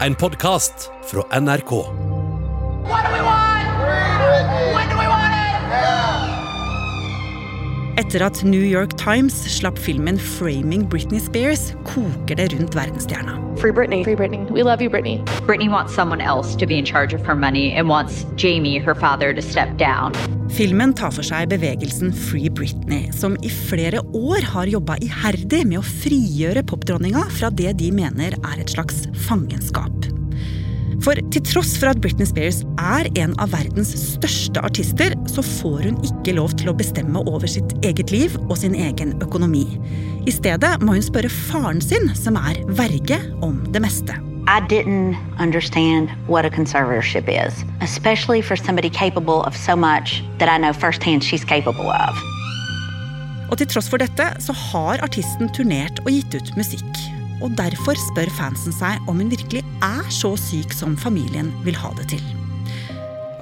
En podkast fra NRK. What do we want? When do we want it? Etter at New York Times slapp filmen 'Framing Britney Spears', koker det rundt verdensstjerna. Free Britney. Free Britney. We love you, Britney. Brittany wants someone else to be in charge of her money and wants Jamie, her father, to step down. Filmen tar for seg bevegelsen Free Britney, som i flere år har jobba iherdig med å frigjøre popdronninga fra det de mener er et slags fangenskap. For til tross for at Britney Spears er en av verdens største artister, så får hun ikke lov til å bestemme over sitt eget liv og sin egen økonomi. I stedet må hun spørre faren sin, som er verge, om det meste. I didn't understand what a conservatorship is, especially for somebody capable of so much that I know firsthand she's capable of. Og til tross for dette så har artisten turnert og gitt ut musikk. Og derfor spør fansen seg om hun virkelig er så syk som familien vil ha det til.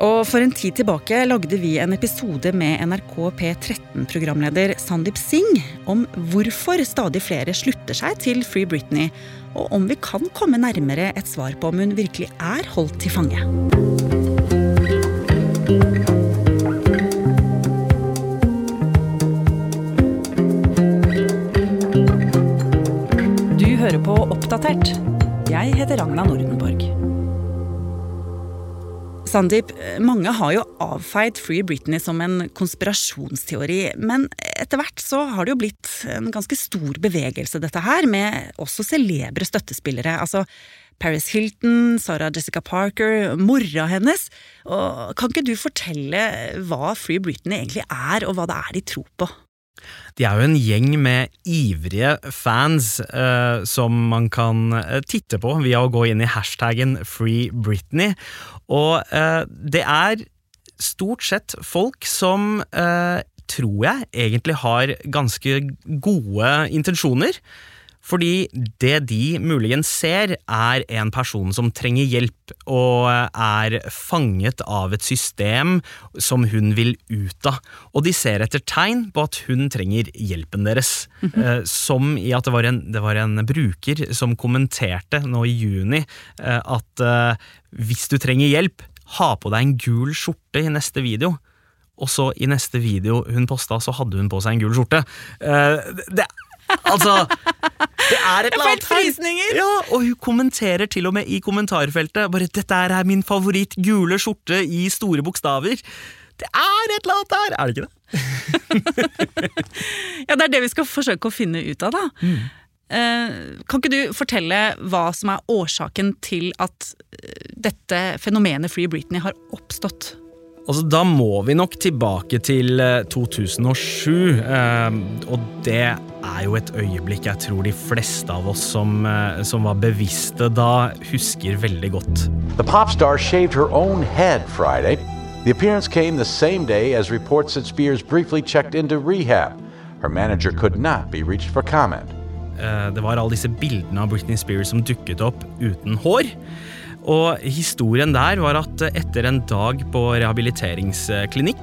Og For en tid tilbake lagde vi en episode med NRK P13-programleder Sandeep Singh om hvorfor stadig flere slutter seg til Free Britney, og om vi kan komme nærmere et svar på om hun virkelig er holdt til fange. Du hører på Oppdatert. Jeg heter Ragna Nordenborg. Sandeep, mange har jo avfeid Free Britney som en konspirasjonsteori, men etter hvert så har det jo blitt en ganske stor bevegelse, dette her, med også celebre støttespillere. Altså Paris Hilton, Sarah Jessica Parker, mora hennes. Og kan ikke du fortelle hva Free Britney egentlig er, og hva det er de tror på? De er jo en gjeng med ivrige fans eh, som man kan eh, titte på via å gå inn i hashtaggen Free Britney. Og eh, det er stort sett folk som eh, tror jeg egentlig har ganske gode intensjoner. Fordi det de muligens ser, er en person som trenger hjelp, og er fanget av et system som hun vil ut av. Og de ser etter tegn på at hun trenger hjelpen deres. eh, som i at det var, en, det var en bruker som kommenterte nå i juni eh, at eh, hvis du trenger hjelp, ha på deg en gul skjorte i neste video. Og så i neste video hun posta, så hadde hun på seg en gul skjorte. Det, altså Det er et eller annet her. Ja, og hun kommenterer til og med i kommentarfeltet bare 'Dette er min favoritt gule skjorte i store bokstaver'. Det er et eller annet der, er det ikke det? Ja, det er det vi skal forsøke å finne ut av, da. Mm. Kan ikke du fortelle hva som er årsaken til at eh, dette fenomenet Free Britney har oppstått? Altså, Da må vi nok tilbake til eh, 2007, eh, og det er jo et øyeblikk jeg tror de fleste av oss som, eh, som var bevisste da, husker veldig godt. The pop shaved her own head Friday. The appearance came the same day as reports that Spears briefly checked into rehab. Her manager could not be reached for comment. Eh, Det var alle disse bildene av Britney Spears som dukket opp uten hår. Og historien der var at etter en dag på rehabiliteringsklinikk,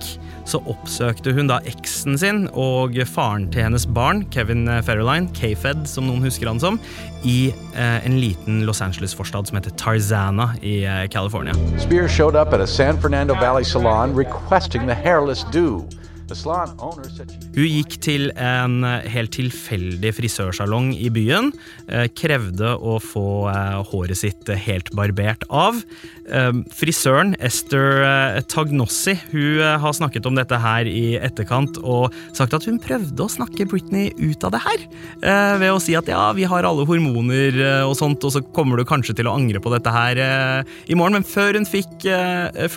så oppsøkte hun da eksen sin og faren til hennes barn, Kevin Ferreline, K-Fed som noen husker han som, i eh, en liten Los Angeles-forstad som heter Tarzana i eh, California. Spears showed up at a San Fernando Valley salon requesting the hairless do. Hun gikk til en eh, helt tilfeldig frisørsalong i byen, eh, krevde å få eh, håret sitt helt barbert av. Frisøren, Esther Tagnossi, hun har snakket om dette her i etterkant og sagt at hun prøvde å snakke Britney ut av det her, ved å si at ja, vi har alle hormoner og sånt, og så kommer du kanskje til å angre på dette her i morgen, men før hun fikk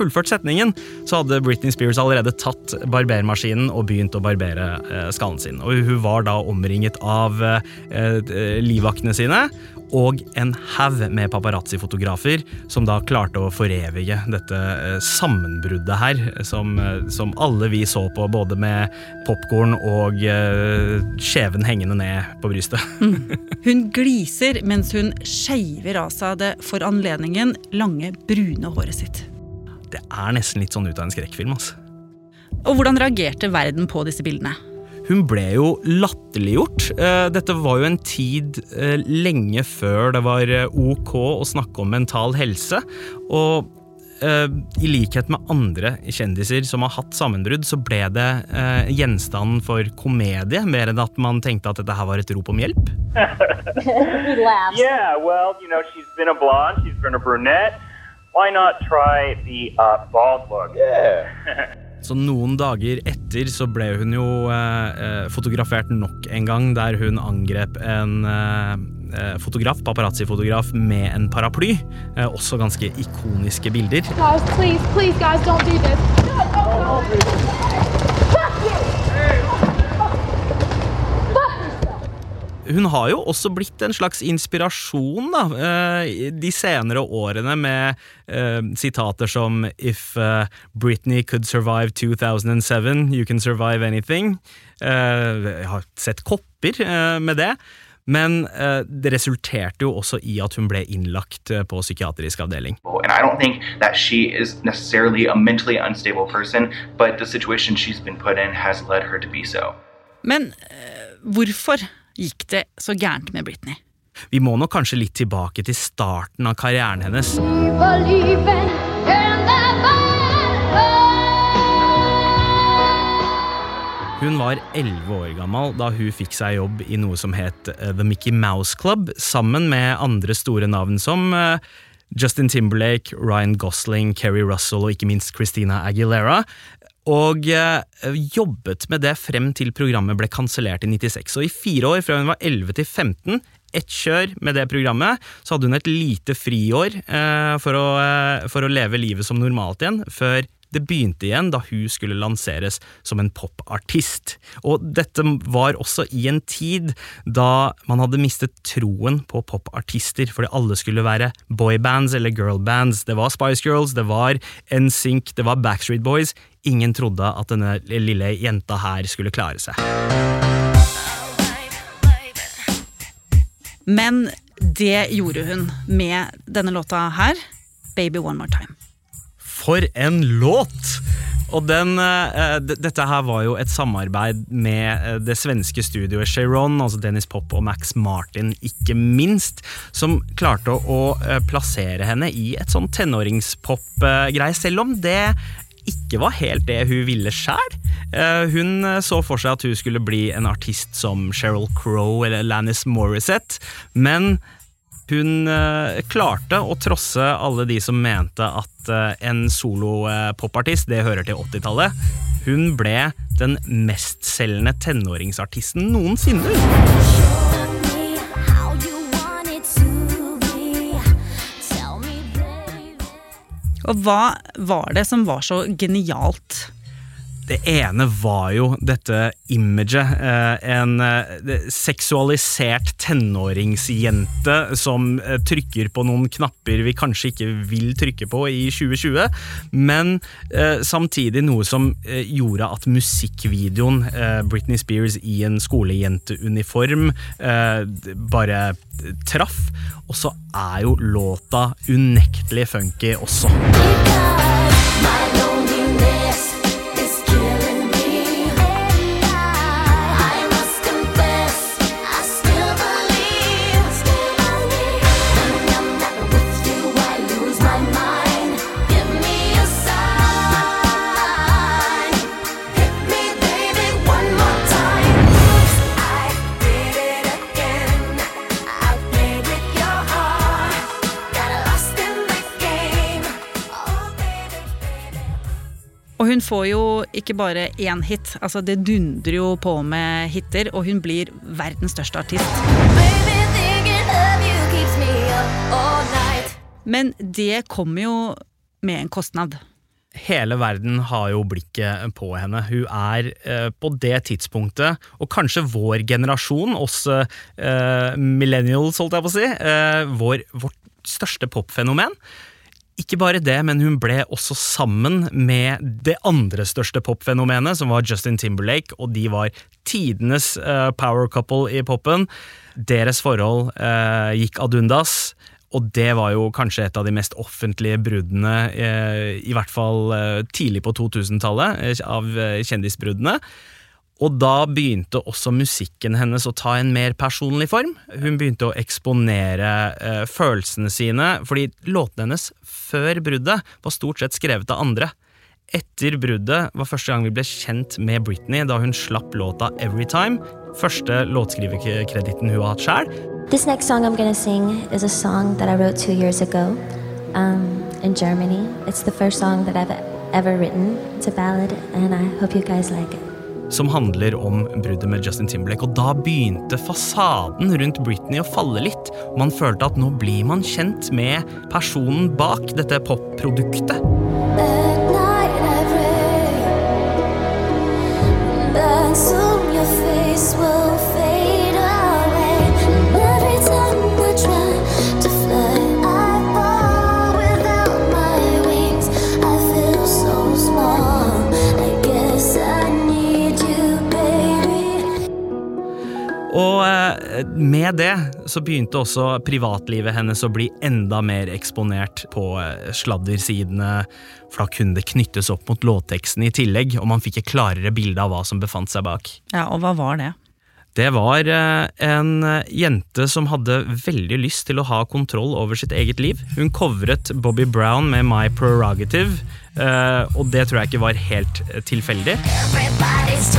fullført setningen, så hadde Britney Spears allerede tatt barbermaskinen og begynt å barbere eh, skallen sin. Og hun var da omringet av eh, eh, livvaktene sine og en haug med paparazzi-fotografer som da klarte å forevige dette sammenbruddet her, som, som alle vi så på, både med popkorn og skjeven hengende ned på brystet. Hun gliser mens hun skeiver av seg det for anledningen lange, brune håret sitt. Det er nesten litt sånn ut av en skrekkfilm. altså. Og hvordan reagerte verden på disse bildene? hun ble jo latterliggjort. Eh, dette var jo en tid eh, lenge før det var eh, ok å snakke om mental helse. Og i likhet med andre kjendiser som har hatt sammenbrudd, så ble det gjenstand for komedie, mer enn at man tenkte at dette her var et rop om hjelp. yeah, well, you know, she's been a blonde, she's been a brunette. Why not try the uh, bald look? Yeah. Så noen dager etter så ble hun jo eh, eh, fotografert nok en gang, der hun angrep en eh, eh fotograf, paparazzi-fotograf med en paraply. Eh, også ganske ikoniske bilder. Guys, please, please, guys. Hun har jo også blitt en slags inspirasjon da, eh, de senere årene med uh, sitater som If uh, Britney could survive 2007, you can survive anything. Uh, jeg har sett kopper med det. Men det resulterte jo også i at hun ble innlagt på psykiatrisk avdeling. And I don't think that she is necessarily a mentally unstable person, but the situation she's been put in has led her to be so. Men hvorfor gikk det så gærent med Britney? Vi må nok kanskje litt tilbake til starten av karrieren hennes. Hun var elleve år gammel da hun fikk seg jobb i noe som het eh, The Mickey Mouse Club, sammen med andre store navn som eh, Justin Timberlake, Ryan Gosling, Kerry Russell og ikke minst Christina Aguilera og eh, jobbet med det frem til programmet ble kansellert i 96. Og i fire år, fra hun var 11 til 15, ett kjør med det programmet, så hadde hun et lite friår eh, for, å, eh, for, å, leve livet som normalt igjen, før det begynte igjen da hun skulle lanseres som en popartist. Og dette var også i en tid da man hadde mistet troen på popartister, fordi alle skulle være boybands eller girlbands. Det var Spice Girls, det var NSYNC, det var Backstreet Boys. Ingen trodde at denne lille jenta her skulle klare seg. Men det gjorde hun med denne låta her, 'Baby One More Time'. For en låt! Og den, uh, dette her var jo et samarbeid med uh, det svenske studioet Chiron, altså Dennis Pop og Max Martin, ikke minst, som klarte å, uh, plassere henne i et sånn tenåringspop-greie, selv om det ikke var helt det hun ville sjæl. Eh, hun så for seg at hun skulle bli en artist som Sheryl Crow eller Lannis Morissette, men hun eh, klarte å trosse alle de som mente at eh, en solopopartist, det hører til 80-tallet. Hun ble den mestselgende tenåringsartisten noensinne. Og hva var det som var så genialt? Det ene var jo dette imaget. Eh, en eh, seksualisert tenåringsjente som eh, trykker på noen knapper vi kanskje ikke vil trykke på i 2020, men samtidig noe som gjorde at musikkvideoen Britney Spears i en skolejenteuniform bare traff. Og så er jo låta unektelig funky også. Hun får jo ikke bare én hit, altså det dundrer jo på med hiter, og hun blir verdens største artist. Men det kommer jo med en kostnad. Hele verden har jo blikket på henne. Hun er eh, på det tidspunktet, og kanskje vår generasjon, oss eh, millennials, holdt jeg på å si, eh, vår, vårt største popfenomen. Ikke bare det, men hun ble også sammen med det andre største popfenomenet, som var Justin Timberlake, og de var tidenes uh, power couple i popen. Deres forhold uh, gikk ad undas. Og det var jo kanskje et av de mest offentlige bruddene, eh, i hvert fall tidlig på 2000-tallet, av kjendisbruddene. Og da begynte også musikken hennes å ta en mer personlig form. Hun begynte å eksponere følelsene sine, fordi låtene hennes før bruddet var stort sett skrevet av andre. Etter bruddet var første gang vi ble kjent med Britney, da hun slapp låta Everytime. Første låtskriverkreditten hun har hatt sjøl. This next song I'm gonna sing is a song that I wrote two years ago um, in Germany. It's the first song that I've ever written. It's a ballad, and I hope you guys like it. Som handler om bruddet med Justin Timberlake. Og da begynte fasaden rundt Britney å falle litt. Man følte at nå blir man kjent med personen bak dette popproduktet. At night I pray med det så begynte også privatlivet hennes å bli enda mer eksponert på eh, sladdersidene, for da kunne det knyttes opp mot låtteksten i tillegg, og man fikk et klarere bilde av hva som befant seg bak. Ja, Og hva var det? Det var eh, en eh, jente som hadde veldig lyst til å ha kontroll over sitt eget liv. Hun covret Bobby Brown med My Prerogative, eh, og det tror jeg ikke var helt tilfeldig. Everybody's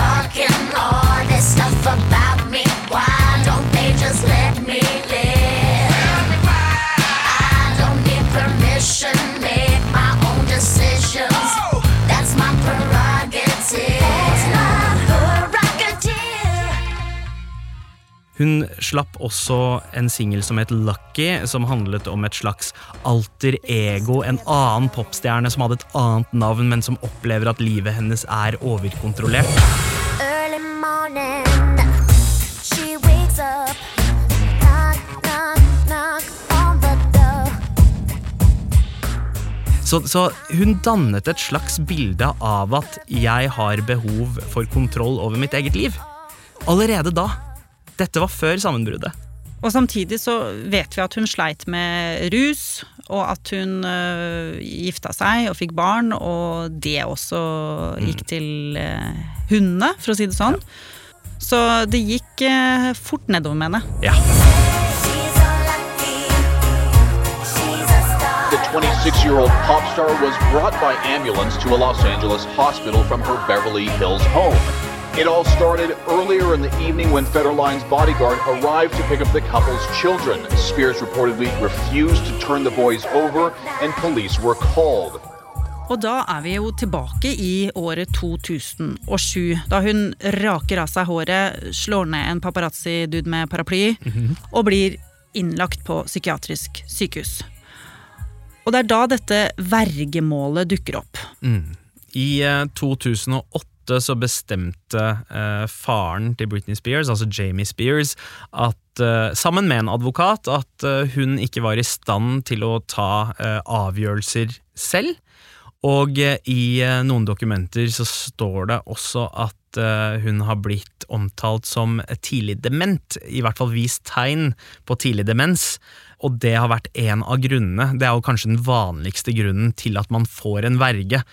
Hun slapp også en singel som het Lucky, som handlet om et slags alter ego, en annen popstjerne som hadde et annet navn, men som opplever at livet hennes er overkontrollert. Early morning, she wakes up. Så, så hun dannet et slags bilde av at jeg har behov for kontroll over mitt eget liv. Allerede da. Dette var før sammenbruddet. Og samtidig så vet vi at hun sleit med rus, og at hun øh, gifta seg og fikk barn, og det også gikk til øh, hundene, for å si det sånn. Så det gikk øh, fort nedover med henne. Ja. The 26 year old pop star was brought by ambulance to a Los Angeles hospital from her Beverly Hills home. It all started earlier in the evening when Federline's bodyguard arrived to pick up the couple's children. Spears reportedly refused to turn the boys over, and police were called. Og da er vi jo tilbake i året 2007, da hun raker av seg håret, slår ned en paparazzi-dude med paraply mm -hmm. og blir innlagt på psykiatrisk sykehus. Og det er da dette vergemålet dukker opp. Mm. I 2008 1998 så bestemte eh, faren til Britney Spears, altså Jamie Spears, at, eh, sammen med en advokat, at eh, hun ikke var i stand til å ta eh, avgjørelser selv. Og eh, i eh, noen dokumenter så står det også at hun har blitt omtalt som tidlig dement, i hvert fall vist tegn på tidlig demens. Og det har vært en av grunnene. Det er jo kanskje den vanligste grunnen til at man får en verge.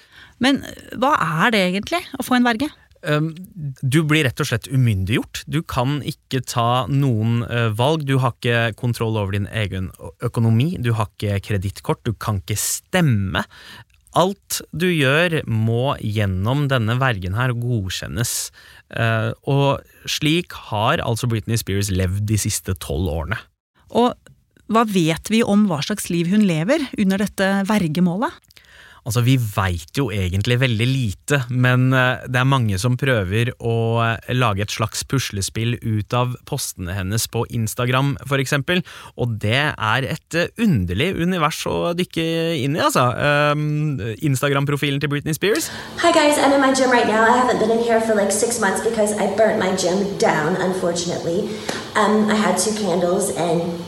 Men hva er det egentlig, å få en verge? Um, Du blir rett og slett umyndiggjort. Du kan ikke ta noen eh, valg. Du har ikke kontroll over din egen økonomi, du har ikke kredittkort, du kan ikke stemme. Alt du gjør må gjennom denne vergen her godkjennes. Eh, og slik har altså Britney Spears levd de siste tolv årene. Og hva vet vi om hva slags liv hun lever under dette vergemålet? Altså, Vi veit jo egentlig veldig lite, men eh, det er mange som prøver å eh, lage et slags puslespill ut av postene hennes på Instagram, for eksempel. Og det er et eh, underlig univers å dykke inn i, altså. Um, Instagram-profilen til Britney Spears. Hi guys, I'm in my gym right now. I haven't been in here for like six months because I burnt my gym down, unfortunately. Um, I had two candles and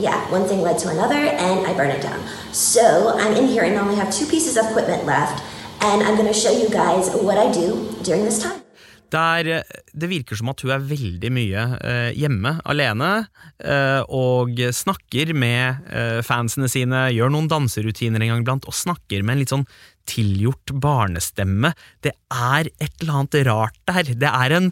yeah, one thing led to another and I burned it down. So I'm in here and only have two pieces of equipment left and I'm going show you guys what I do during this time. Der eh, det virker som at hun er veldig mye eh, hjemme alene, eh, og snakker med eh, fansene sine, gjør noen danserutiner en gang iblant, og snakker med en litt sånn tilgjort barnestemme. Det er et eller annet rart der. Det er en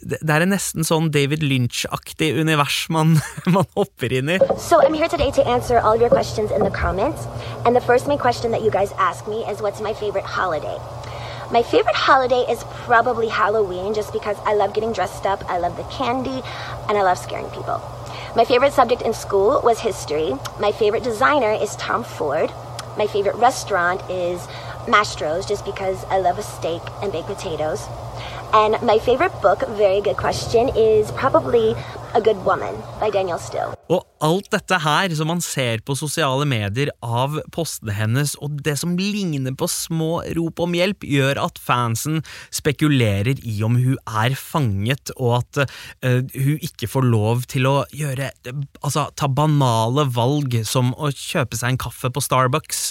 det er nesten sånn David Lynch-aktig univers man, man hopper inn i. So I'm here today to answer all of your questions in the comments. And the first main question that you guys ask me is what's my favorite holiday? My favorite holiday is probably Halloween just because I love getting dressed up, I love the candy, and I love scaring people. My favorite subject in school was history. My favorite designer is Tom Ford. My favorite restaurant is Mastro's just because I love a steak and baked potatoes. And my favorite book, very good question, is probably A Good Woman by Daniel Still. Og alt dette her som man ser på sosiale medier av postene hennes, og det som ligner på små rop om hjelp, gjør at fansen spekulerer i om hun er fanget, og at uh, hun ikke får lov til å gjøre Altså ta banale valg som å kjøpe seg en kaffe på Starbucks,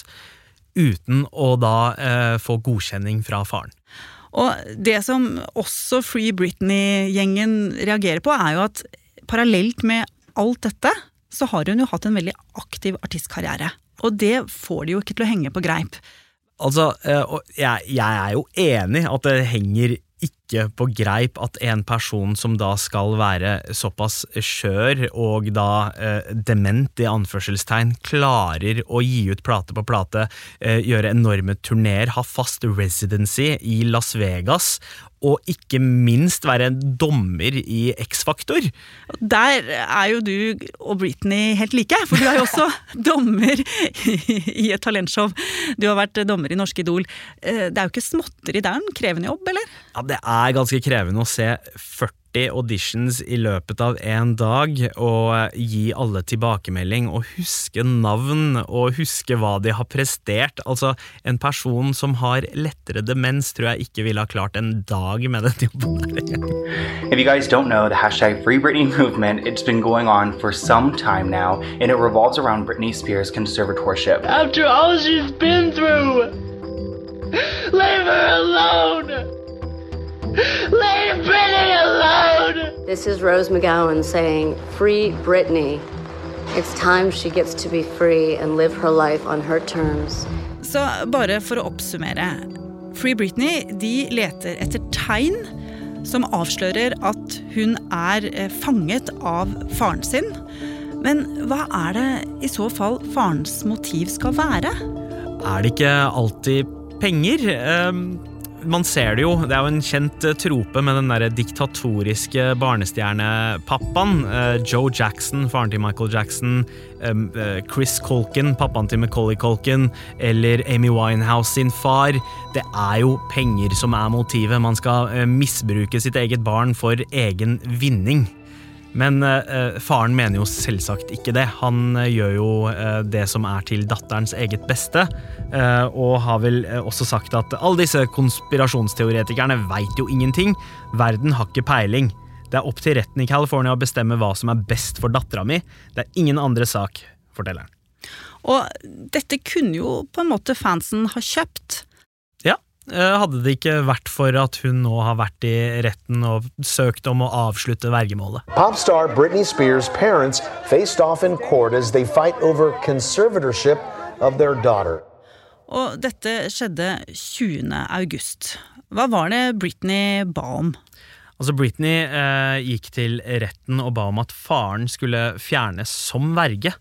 uten å da uh, få godkjenning fra faren. Og det som også Free Britney-gjengen reagerer på, er jo at parallelt med alt dette, så har hun jo hatt en veldig aktiv artistkarriere. Og det får de jo ikke til å henge på greip. Altså, eh, jeg, er jo enig at det henger ikke på greip at en person som da skal være såpass skjør og da eh, dement i anførselstegn, klarer å gi ut plate på plate, eh, gjøre enorme turneer, ha fast residency i Las Vegas og ikke minst være en dommer i X-Faktor. Der er jo du og Britney helt like, for du er jo også dommer i et talentshow. Du har vært dommer i Norske Idol. Eh, Det er jo ikke småtteri, det er en krevende jobb, eller? Ja, det er ganske krevende å se 40 auditions i løpet av en dag og gi alle tilbakemelding og huske navn og huske hva de har prestert. Altså, en person som har lettere demens, tror jeg ikke ville ha klart en dag med den jobben. If you guys don't know, the hashtag Free Britney movement, it's been going on for some time now, and it revolves around Britney Spears' conservatorship. After all she's been through, leave her alone. Leave Britney alone. This is Rose McGowan saying, Free Britney. It's time she gets to be free and live her life on her terms. Så bare for å oppsummere. Free Britney de leter etter tegn som avslører at hun er eh, fanget av faren sin. Men hva er det i så fall farens motiv skal være? Er det ikke alltid penger? Man ser det jo, det er jo en kjent eh, trope med den der diktatoriske barnestjernepappaen. Eh, Joe Jackson, faren til Michael Jackson. eh, Chris Colkin, pappaen til Macaulay Colkin. Eller Amy Winehouse sin far. Det er jo penger som er motivet. Man skal misbruke sitt eget barn for egen vinning. Men eh, faren mener jo selvsagt ikke det. Han eh, gjør jo eh, det som er til datterens eget beste, eh, og har vel eh, også sagt at alle disse konspirasjonsteoretikerne veit jo ingenting. Verden har ikke peiling. Det er opp til retten i California å bestemme hva som er best for dattera mi. Det er ingen andre sak, forteller han. Og dette kunne jo på en måte fansen ha kjøpt. Eh, hadde det ikke vært for at hun nå har vært i retten og søkt om å avslutte vergemålet. Popstar Britney Spears' parents faced off in court as they fight over conservatorship of their daughter. Og dette skjedde 20. august. Hva var det Britney ba om? Altså Britney eh, gikk til retten og ba om at faren skulle fjernes som verge.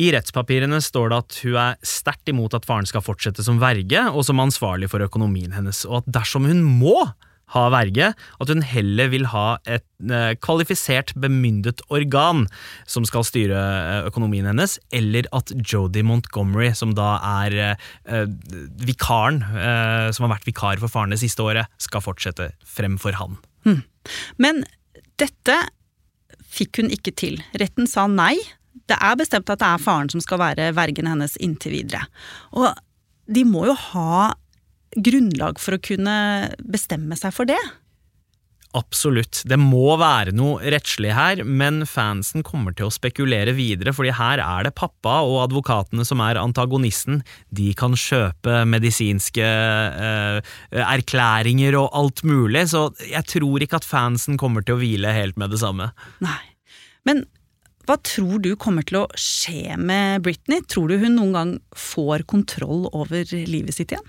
I rettspapirene står det at hun er sterkt imot at faren skal fortsette som verge, og som ansvarlig for økonomien hennes, og at dersom hun må ha verge, at hun heller vil ha et eh, kvalifisert bemyndet organ som skal styre eh, økonomien hennes, eller at Jodie Montgomery, som da er eh, vikaren, som har vært vikar for faren det siste året, skal fortsette fremfor han. Hmm. Men dette fikk hun ikke til. Retten sa nei. Det er bestemt at det er faren som skal være vergen hennes inntil videre. Og de må jo ha grunnlag for å kunne bestemme seg for det. Absolutt. Det må være noe rettslig her, men fansen kommer til å spekulere videre, fordi her er det pappa og advokatene som er antagonisten. De kan kjøpe medisinske eh, erklæringer og alt mulig, så jeg tror ikke at fansen kommer til å hvile helt med det samme. Nei. Men hva tror du kommer til å skje med Britney? Tror du hun noen gang får kontroll over livet sitt igjen?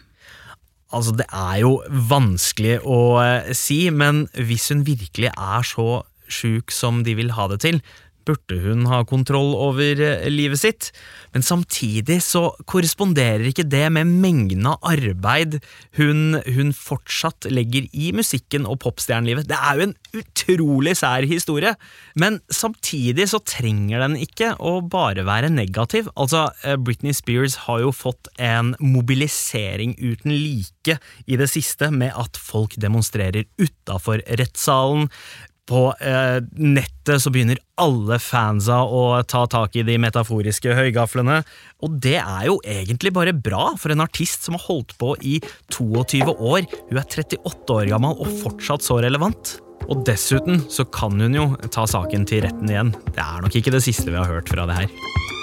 Altså, det er jo vanskelig å eh, si, men hvis hun virkelig er så sjuk som de vil ha det til, burde hun ha kontroll over eh, livet sitt, men samtidig så korresponderer ikke det med mengden av arbeid hun, hun fortsatt legger i musikken og popstjernelivet. Det er jo en utrolig sær historie, men samtidig så trenger den ikke å bare være negativ. Altså, eh, Britney Spears har jo fått en mobilisering uten like i det siste, med at folk demonstrerer utafor rettssalen på eh, nettet så begynner alle fansa å ta tak i de metaforiske høygaflene, og det er jo egentlig bare bra for en artist som har holdt på i 22 år. Hun er 38 år gammel og fortsatt så relevant. Og dessuten så kan hun jo ta saken til retten igjen. Det er nok ikke det siste vi har hørt fra det her.